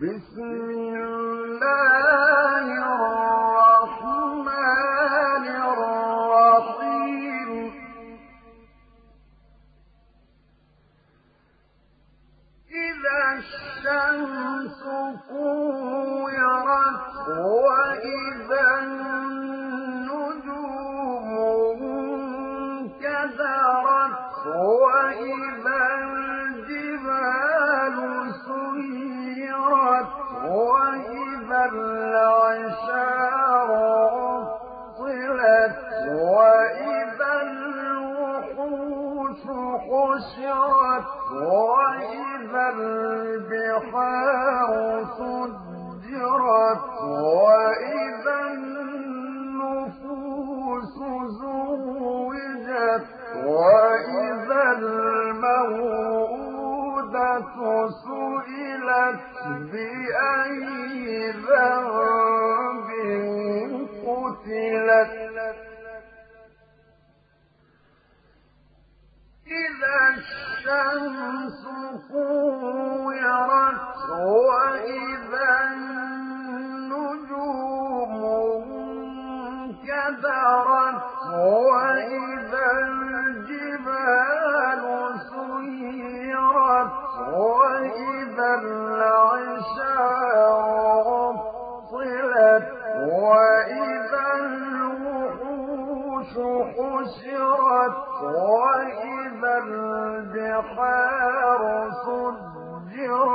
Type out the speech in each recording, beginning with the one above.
بسم الله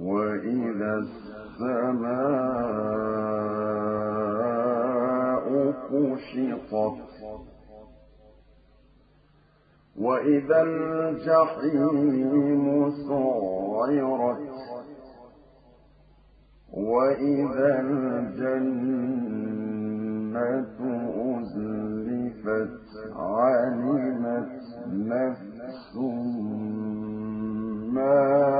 وإذا السماء وإذا الجحيم سعرت وإذا الجنة أزلفت علمت نفس ما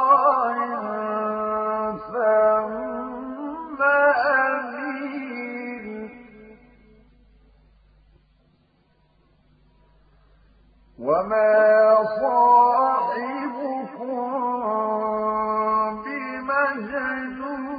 وما صاحبكم بمجنون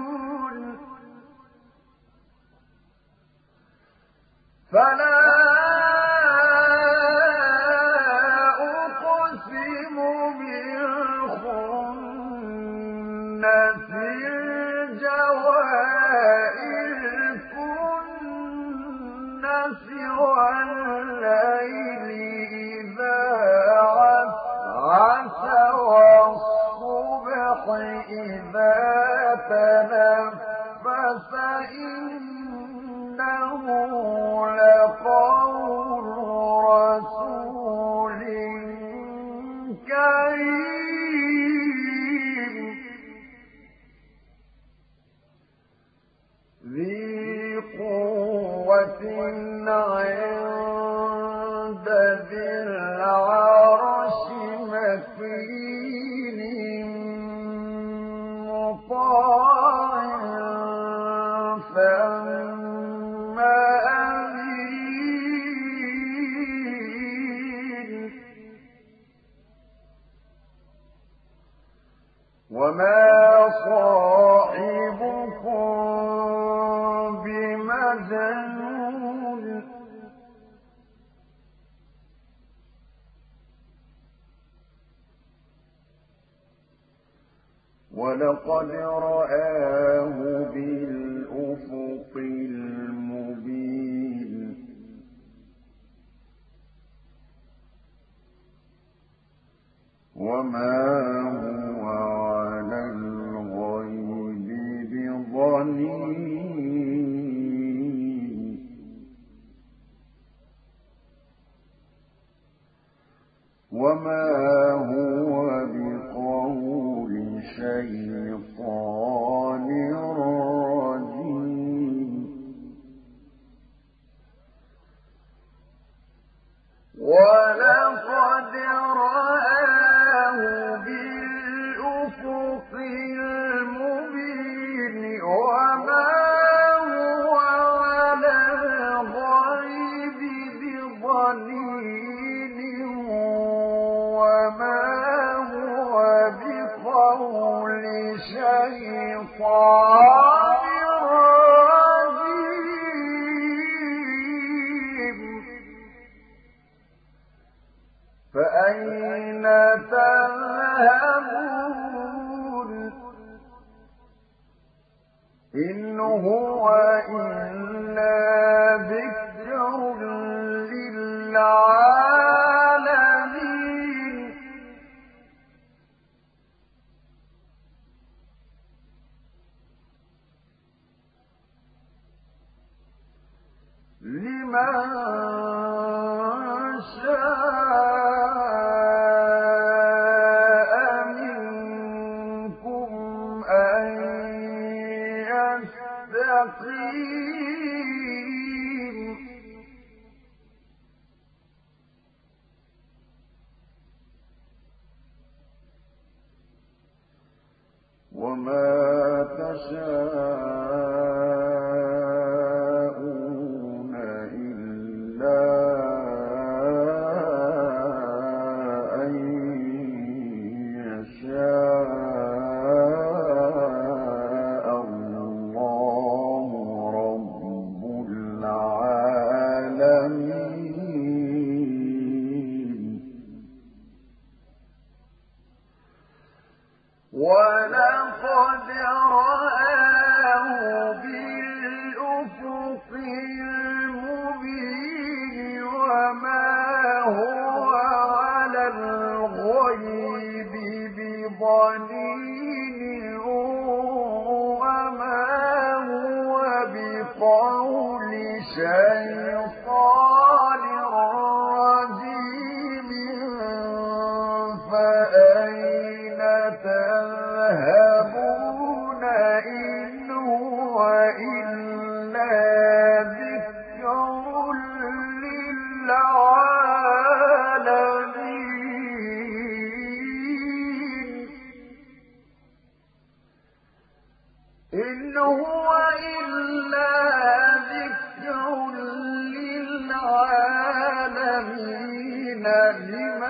الله ولقد رآه بالأفق المبين وما هو على الغيب بضنين وما يُطِيعُ إِنَّا وما تشاء فأين تذهبون إن هو إلا ذكر للعالمين؟ إن هو إلا ذكر للعالمين لمن